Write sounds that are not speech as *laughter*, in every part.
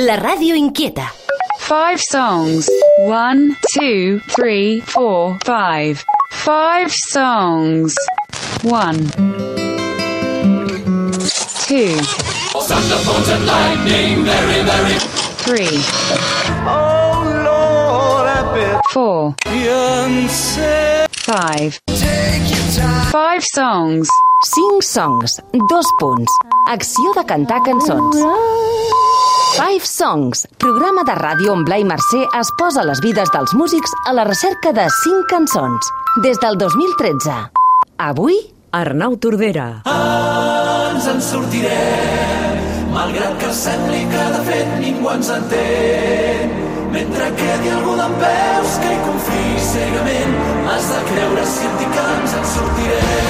La ràdio inquieta. Five songs. One, two, three, four, five. Five songs. One. Two. Three. Four. Five. Five songs. 5 songs, dos punts. Acció de cantar cançons. Five Songs, programa de ràdio on Blai Mercè es posa les vides dels músics a la recerca de 5 cançons. Des del 2013. Avui, Arnau Tordera. ens en sortirem, malgrat que sembli que de fet ningú ens entén. Mentre quedi algú d'en peus que hi confiï cegament, has de creure si et dic que ens en sortirem.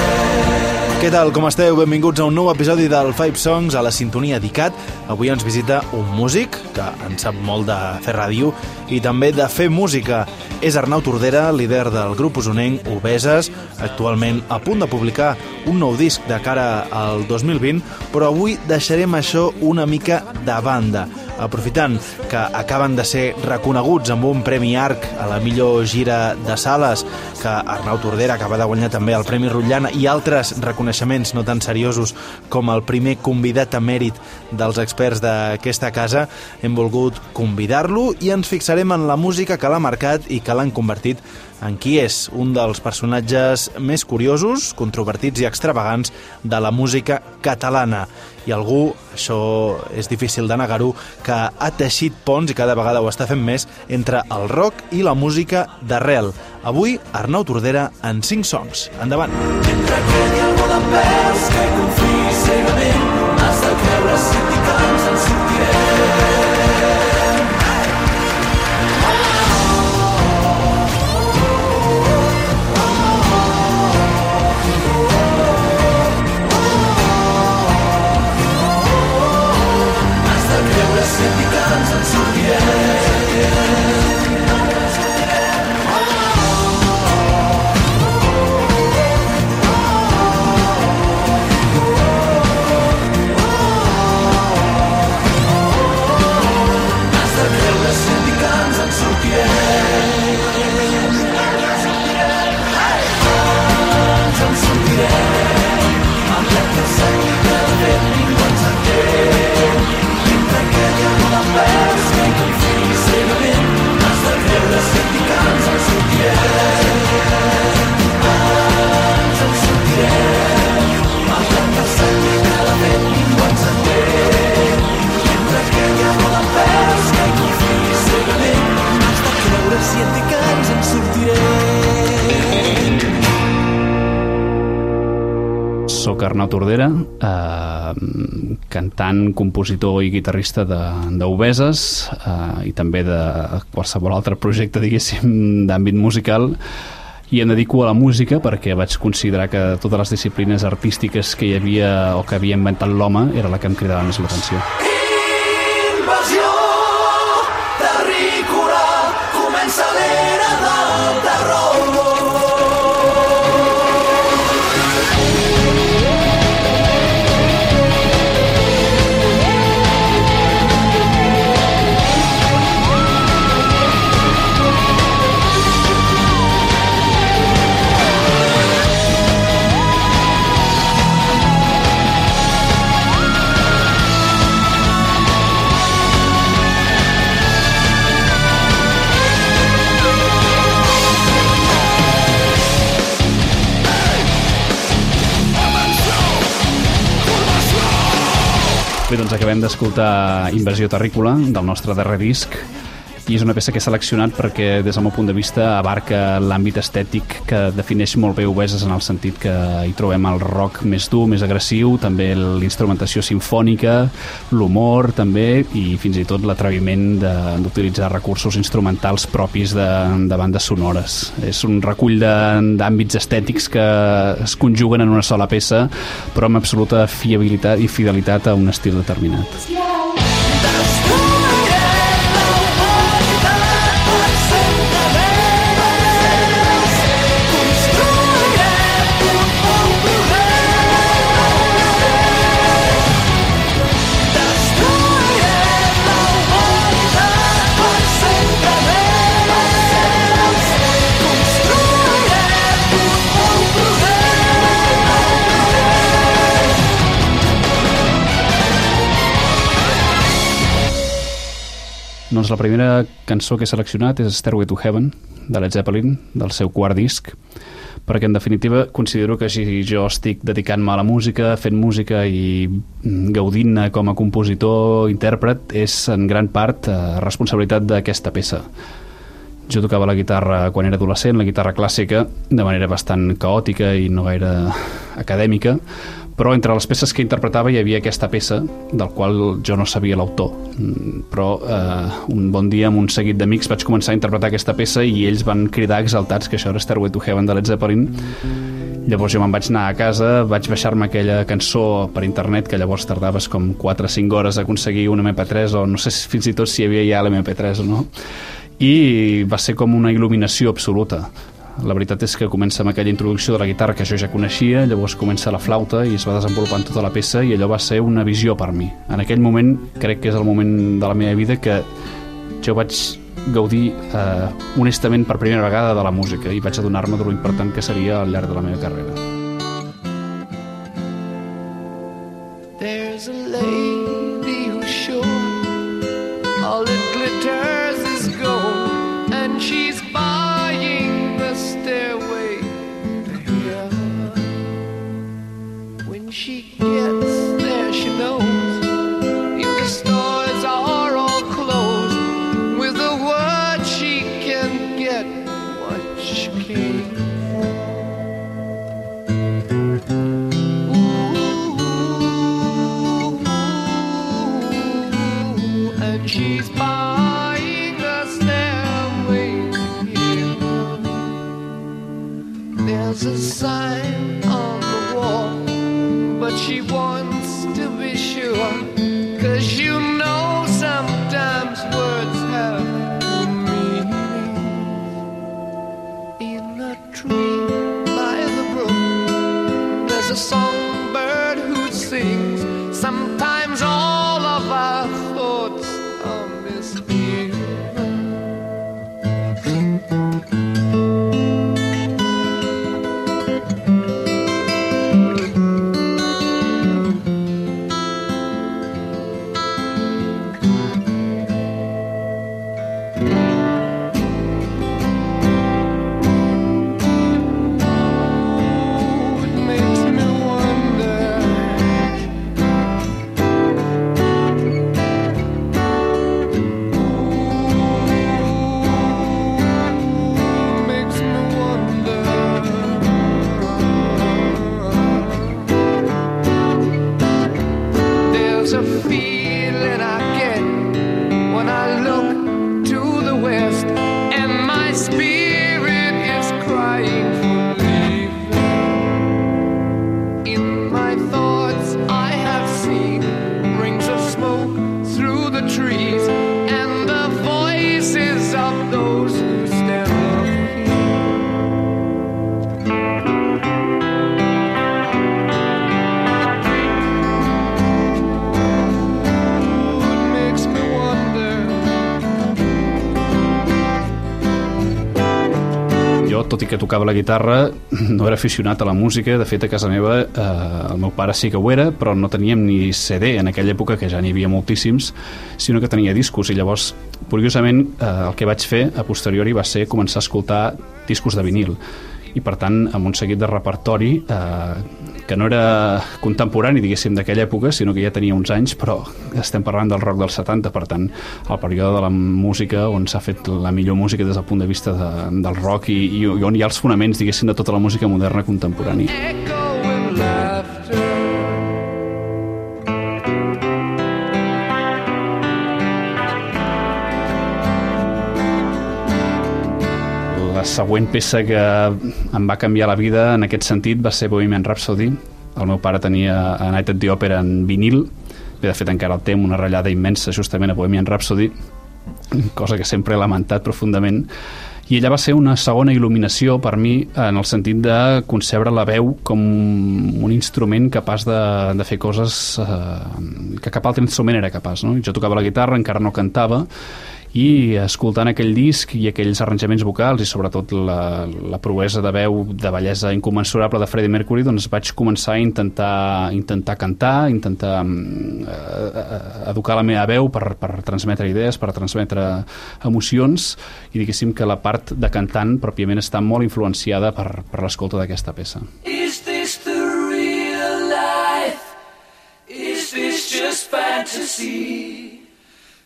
Què tal, com esteu? Benvinguts a un nou episodi del Five Songs a la sintonia d'ICAT. Avui ens visita un músic que en sap molt de fer ràdio i també de fer música. És Arnau Tordera, líder del grup usonenc Obeses, actualment a punt de publicar un nou disc de cara al 2020, però avui deixarem això una mica de banda aprofitant que acaben de ser reconeguts amb un Premi ARC a la millor gira de sales, que Arnau Tordera acaba de guanyar també el Premi Rotllana i altres reconeixements no tan seriosos com el primer convidat a mèrit dels experts d'aquesta casa, hem volgut convidar-lo i ens fixarem en la música que l'ha marcat i que l'han convertit en qui és un dels personatges més curiosos, controvertits i extravagants de la música catalana. I algú, això és difícil de negar-ho, que ha teixit ponts i cada vegada ho està fent més entre el rock i la música d'arrel. Avui, Arnau Tordera en 5 songs. Endavant. Mentre quedi algú d'en peus que hi confiï cegament, has de creure si que ens en sortirem. Algú d'en peus que hi confiï cegament, has de creure Soc Arnau Tordera, eh, cantant, compositor i guitarrista d'Obeses eh, i també de qualsevol altre projecte, diguéssim, d'àmbit musical i em dedico a la música perquè vaig considerar que totes les disciplines artístiques que hi havia o que havia inventat l'home era la que em cridava més l'atenció. Acabem d'escoltar Invasió Terrícola, del nostre darrer disc, i és una peça que he seleccionat perquè, des del meu punt de vista, abarca l'àmbit estètic que defineix molt bé Obeses en el sentit que hi trobem el rock més dur, més agressiu, també l'instrumentació sinfònica, l'humor també, i fins i tot l'atreviment d'utilitzar recursos instrumentals propis de, de bandes sonores. És un recull d'àmbits estètics que es conjuguen en una sola peça, però amb absoluta fiabilitat i fidelitat a un estil determinat. Construirem Doncs la primera cançó que he seleccionat és Stairway to Heaven, de Led Zeppelin, del seu quart disc, perquè en definitiva considero que si jo estic dedicant-me a la música, fent música i gaudint-ne com a compositor, intèrpret, és en gran part eh, responsabilitat d'aquesta peça. Jo tocava la guitarra quan era adolescent, la guitarra clàssica, de manera bastant caòtica i no gaire acadèmica, però entre les peces que interpretava hi havia aquesta peça del qual jo no sabia l'autor. Mm, però eh, un bon dia amb un seguit d'amics vaig començar a interpretar aquesta peça i ells van cridar exaltats que això era Stairway to Heaven de Led Zeppelin. Llavors jo me'n vaig anar a casa vaig baixar-me aquella cançó per internet que llavors tardaves com 4 o 5 hores a aconseguir un MP3 o no sé si fins i tot si hi havia ja l'MP3 o no i va ser com una il·luminació absoluta la veritat és que comença amb aquella introducció de la guitarra que jo ja coneixia, llavors comença la flauta i es va desenvolupant tota la peça i allò va ser una visió per mi. En aquell moment crec que és el moment de la meva vida que jo vaig gaudir eh, honestament per primera vegada de la música i vaig adonar-me de lo important que seria al llarg de la meva carrera. Are tot i que tocava la guitarra, *laughs* no era aficionat a la música. De fet, a casa meva eh, el meu pare sí que ho era, però no teníem ni CD en aquella època, que ja n'hi havia moltíssims, sinó que tenia discos. I llavors, curiosament, eh, el que vaig fer a posteriori va ser començar a escoltar discos de vinil i per tant amb un seguit de repertori eh, que no era contemporani diguéssim d'aquella època sinó que ja tenia uns anys però estem parlant del rock dels 70 per tant el període de la música on s'ha fet la millor música des del punt de vista de, del rock i, i, on hi ha els fonaments diguéssim de tota la música moderna contemporània La següent peça que em va canviar la vida en aquest sentit va ser Bohemian Rhapsody. El meu pare tenia a Night at the Opera en vinil, bé, de fet encara el té una ratllada immensa justament a Bohemian Rhapsody, cosa que sempre he lamentat profundament, i ella va ser una segona il·luminació per mi en el sentit de concebre la veu com un instrument capaç de, de fer coses eh, que cap altre instrument era capaç. No? Jo tocava la guitarra, encara no cantava, i escoltant aquell disc i aquells arranjaments vocals i sobretot la, la proesa de veu de bellesa inconmensurable de Freddie Mercury doncs vaig començar a intentar, intentar cantar, intentar mm, eh, educar la meva veu per, per transmetre idees, per transmetre emocions i diguéssim que la part de cantant pròpiament està molt influenciada per, per l'escolta d'aquesta peça. Is this the real life? Is this just fantasy?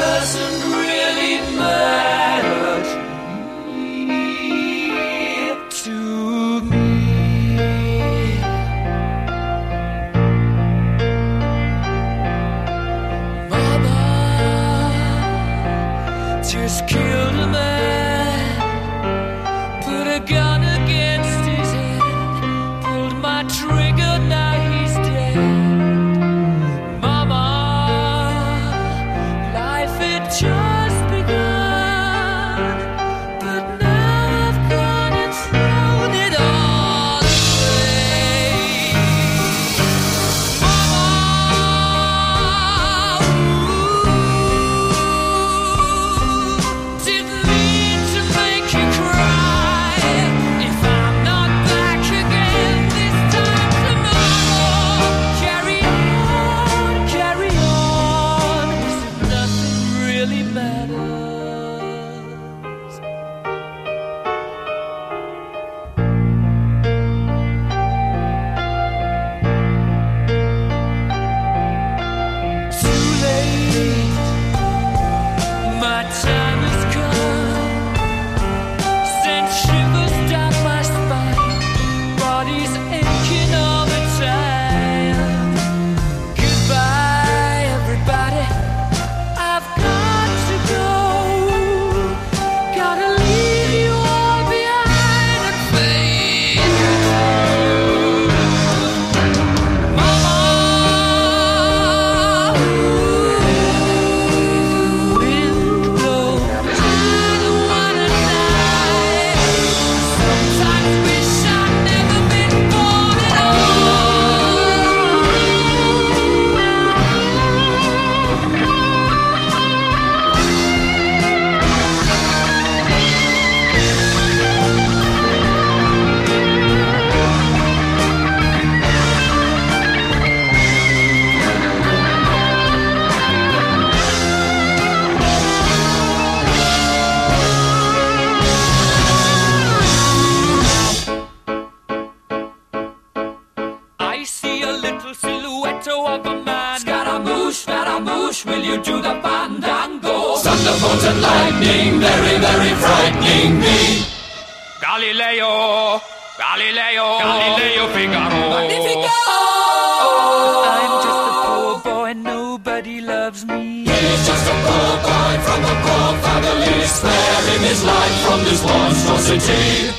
Doesn't really matter to me. To me. Mama just killed monstrosity.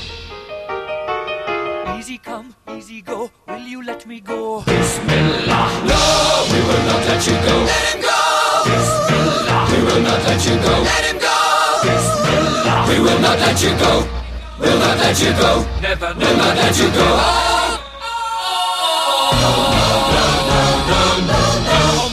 Easy come, easy go, will you let me go? Bismillah, no, we will not let you go. Let him go! Bismillah, we will not let you go. Let him go! Bismillah, we will not let you go. We'll not let you go. Never, never not let you go. Oh, oh, oh.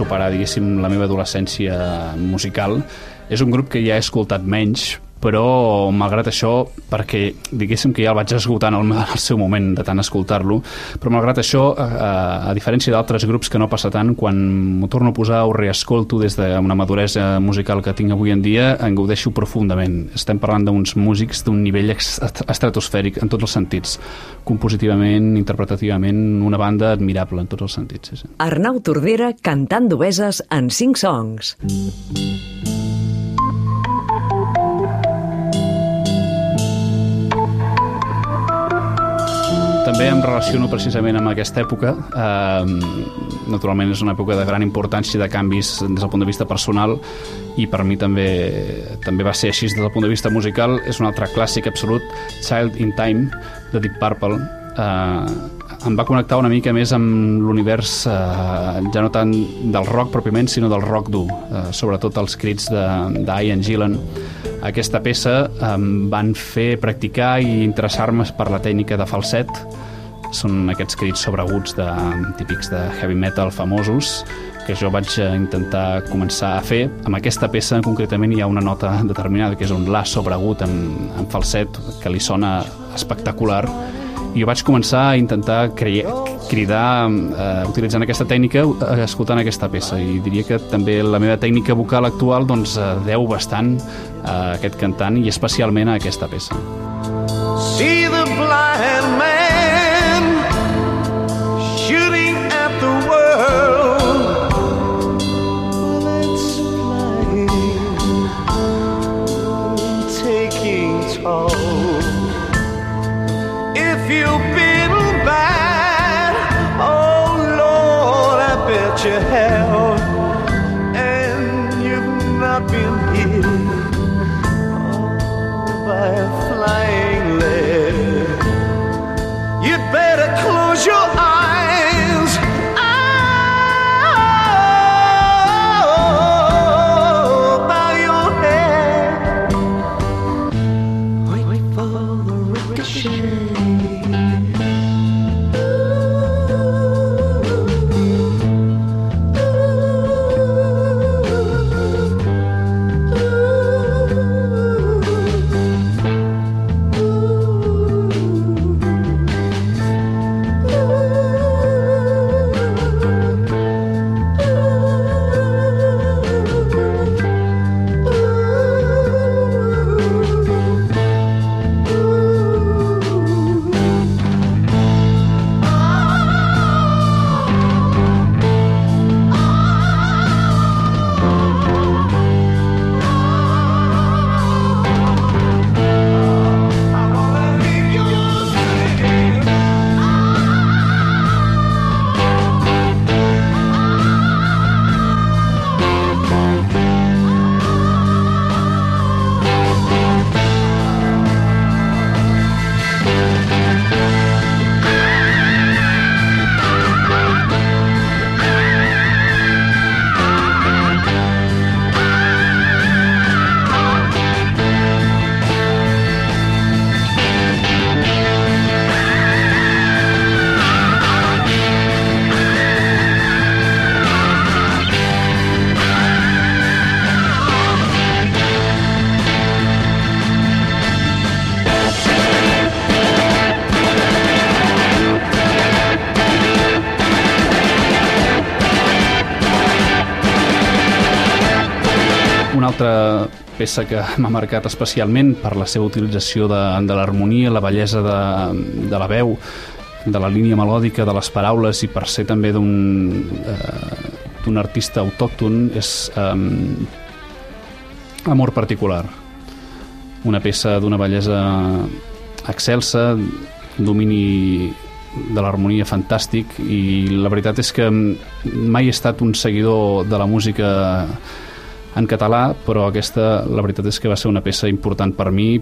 Superar, diguéssim, la meva adolescència musical, és un grup que ja he escoltat menys, però malgrat això, perquè diguéssim que ja el vaig esgotar en el seu moment de tant escoltar-lo, però malgrat això, a, a diferència d'altres grups que no passa tant, quan m'ho torno a posar o reescolto des d'una maduresa musical que tinc avui en dia, en gaudeixo profundament. Estem parlant d'uns músics d'un nivell estratosfèric en tots els sentits, compositivament, interpretativament, una banda admirable en tots els sentits. Sí, sí. Arnau Tordera cantant dueses en 5 songs. També em relaciono precisament amb aquesta època. Eh, naturalment és una època de gran importància de canvis des del punt de vista personal i per mi també també va ser així des del punt de vista musical. És un altre clàssic absolut, Child in Time, de Deep Purple. Eh, em va connectar una mica més amb l'univers eh, ja no tant del rock pròpiament, sinó del rock dur, eh, sobretot els crits d'Ian Gillan. Aquesta peça em van fer practicar i interessar-me per la tècnica de falset, són aquests crits sobreguts de, típics de heavy metal famosos que jo vaig intentar començar a fer. Amb aquesta peça concretament hi ha una nota determinada que és un la sobregut en, en falset que li sona espectacular i jo vaig començar a intentar crear, cridar eh, utilitzant aquesta tècnica eh, escoltant aquesta peça i diria que també la meva tècnica vocal actual doncs, eh, deu bastant a aquest cantant i especialment a aquesta peça. See the blind man you are. Peça que m'ha marcat especialment per la seva utilització de, de l'harmonia, la bellesa de, de la veu, de la línia melòdica, de les paraules i per ser també d'un eh, d'un artista autòcton és eh, Amor particular. Una peça d'una bellesa excelsa, domini de l'harmonia fantàstic i la veritat és que mai he estat un seguidor de la música en català, però aquesta la veritat és que va ser una peça important per mi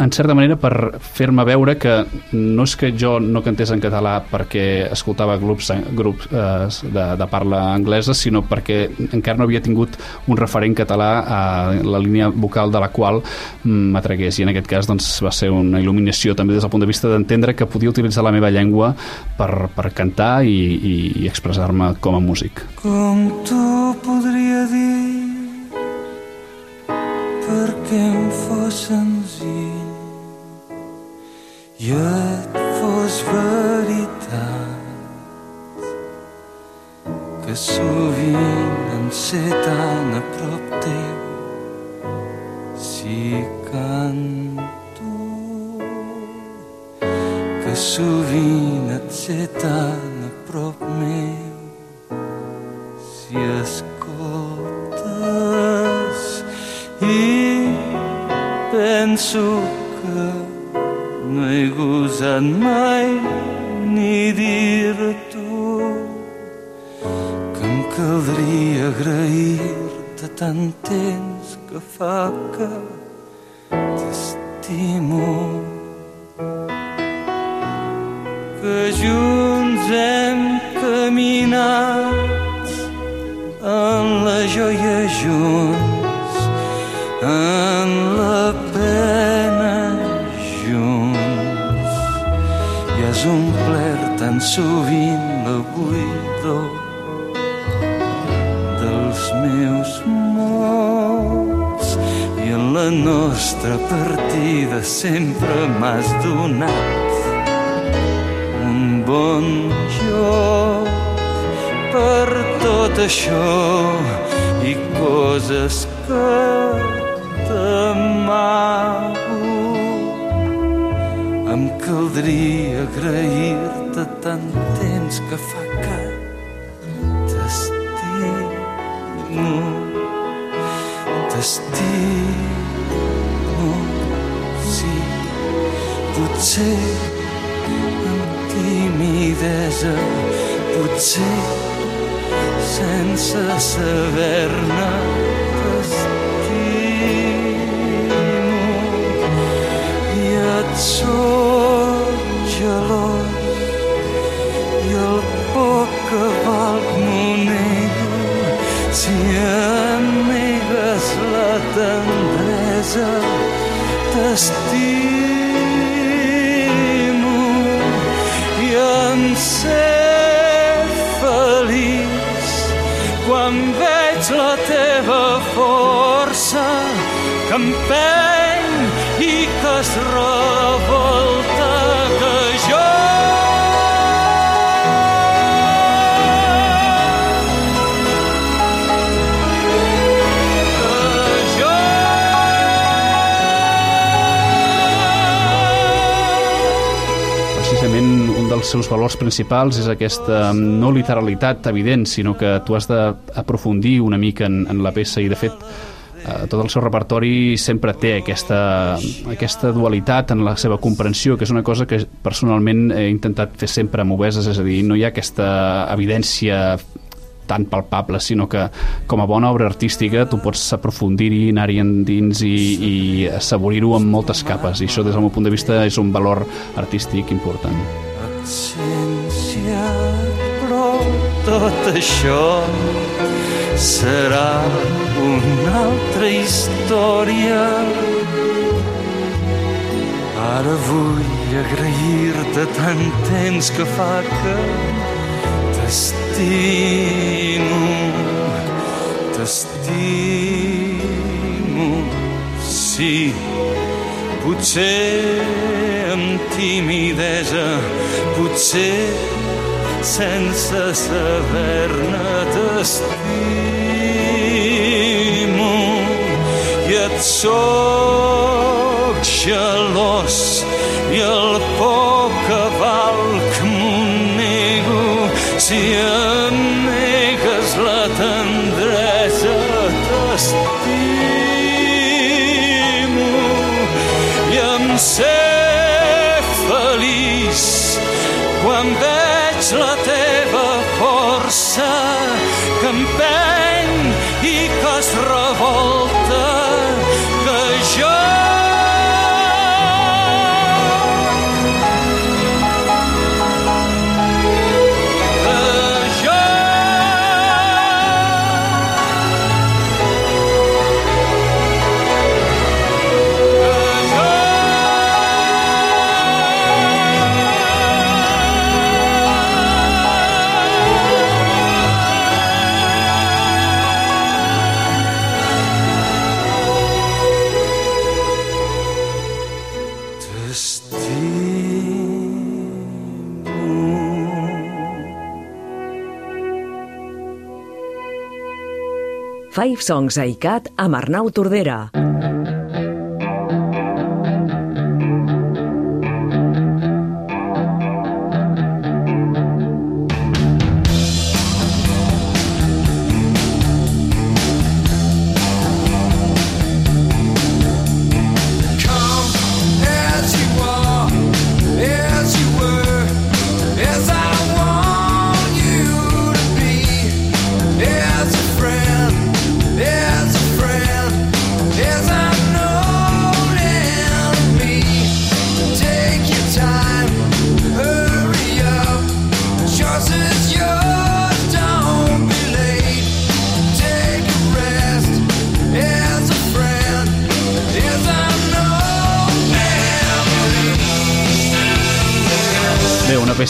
en certa manera per fer-me veure que no és que jo no cantés en català perquè escoltava grups, grups eh, de, de parla anglesa, sinó perquè encara no havia tingut un referent català a la línia vocal de la qual mm, m'atregués i en aquest cas doncs, va ser una il·luminació també des del punt de vista d'entendre que podia utilitzar la meva llengua per, per cantar i, i, i expressar-me com a músic. Com tu podria dir em fos senzill i et fos veritat que sovint en ser tan a prop teu si canto que sovint et sé tan a prop meu he gosat mai ni dir-t'ho que em caldria agrair-te tant temps que fa que t'estimo que junts hem caminat en la joia junts en la has omplert tan sovint la buidor dels meus mots i en la nostra partida sempre m'has donat un bon joc per tot això i coses que t'amago. Em caldria agrair-te tant temps que fa que t'estimo, t'estimo, sí, potser amb timidesa, potser sense saber-ne t'estimo. I et sóc gelós i el poc que valc m'ho nego si em negues la tendresa t'estimo i em sé feliç quan veig la teva força que empeny i que es revolta Precisament un dels seus valors principals és aquesta no literalitat evident, sinó que tu has d'aprofundir una mica en, en la peça i de fet eh, tot el seu repertori sempre té aquesta, aquesta dualitat en la seva comprensió, que és una cosa que personalment he intentat fer sempre amb obeses, és a dir, no hi ha aquesta evidència tan palpable, sinó que com a bona obra artística tu pots aprofundir-hi, anar-hi endins i, i assaborir-ho amb moltes capes i això des del meu punt de vista és un valor artístic important. absència, però tot això serà una altra història. Ara vull agrair-te tant temps que fa que t'estimo, t'estimo, sí, potser amb timidesa, potser sense saber-ne t'estimo. I et soc gelós i el poc que nego si em Five Songs a ICAT amb Arnau Tordera.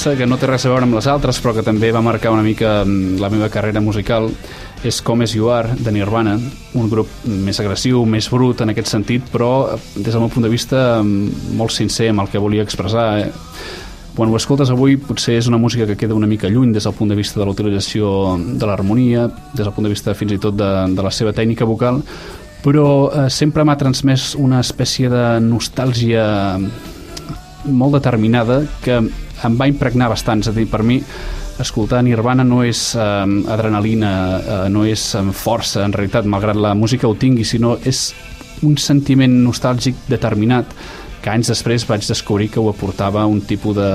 Peça que no té res a veure amb les altres, però que també va marcar una mica mm, la meva carrera musical, és Com As You Are, de Nirvana, un grup més agressiu, més brut en aquest sentit, però eh, des del meu punt de vista mm, molt sincer amb el que volia expressar. eh. Quan ho escoltes avui potser és una música que queda una mica lluny des del punt de vista de la utilització de l'harmonia, des del punt de vista fins i tot de, de la seva tècnica vocal, però eh, sempre m'ha transmès una espècie de nostàlgia molt determinada que em va impregnar bastant, és a dir, per mi escoltar Nirvana no és eh, adrenalina, eh, no és eh, força en realitat, malgrat la música ho tingui, sinó és un sentiment nostàlgic determinat que anys després vaig descobrir que ho aportava un tipus de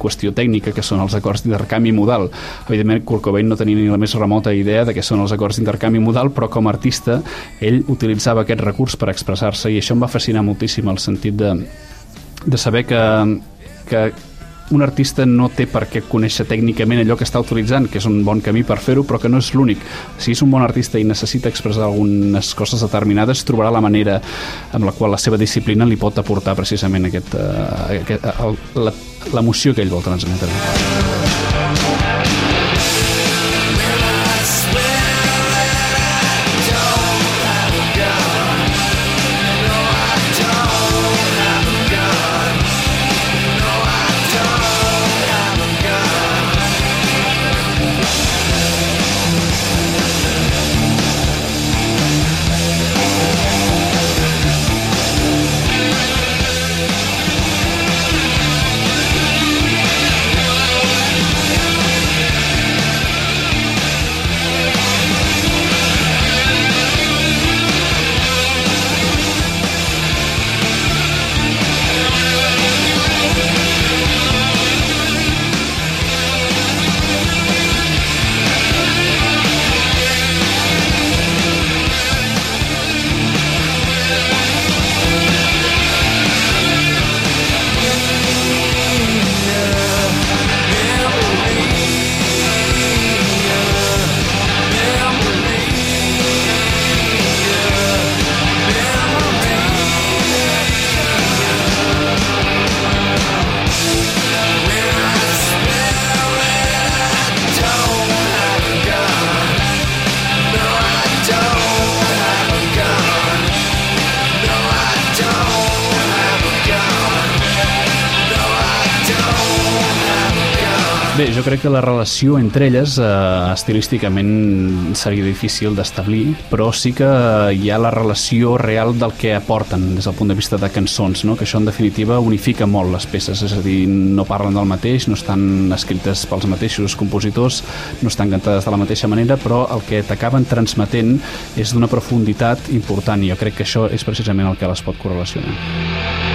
qüestió tècnica que són els acords d'intercanvi modal. Evidentment, Kurt Cobain no tenia ni la més remota idea de què són els acords d'intercanvi modal, però com a artista ell utilitzava aquest recurs per expressar-se i això em va fascinar moltíssim el sentit de, de saber que, que un artista no té per què conèixer tècnicament allò que està utilitzant, que és un bon camí per fer-ho, però que no és l'únic. Si és un bon artista i necessita expressar algunes coses determinades, trobarà la manera amb la qual la seva disciplina li pot aportar precisament aquest, uh, aquest, la, l'emoció que ell vol transmetre. Jo crec que la relació entre elles eh, estilísticament seria difícil d'establir, però sí que hi ha la relació real del que aporten des del punt de vista de cançons, no? que això en definitiva unifica molt les peces, és a dir, no parlen del mateix, no estan escrites pels mateixos compositors, no estan cantades de la mateixa manera, però el que t'acaben transmetent és d'una profunditat important i jo crec que això és precisament el que les pot correlacionar.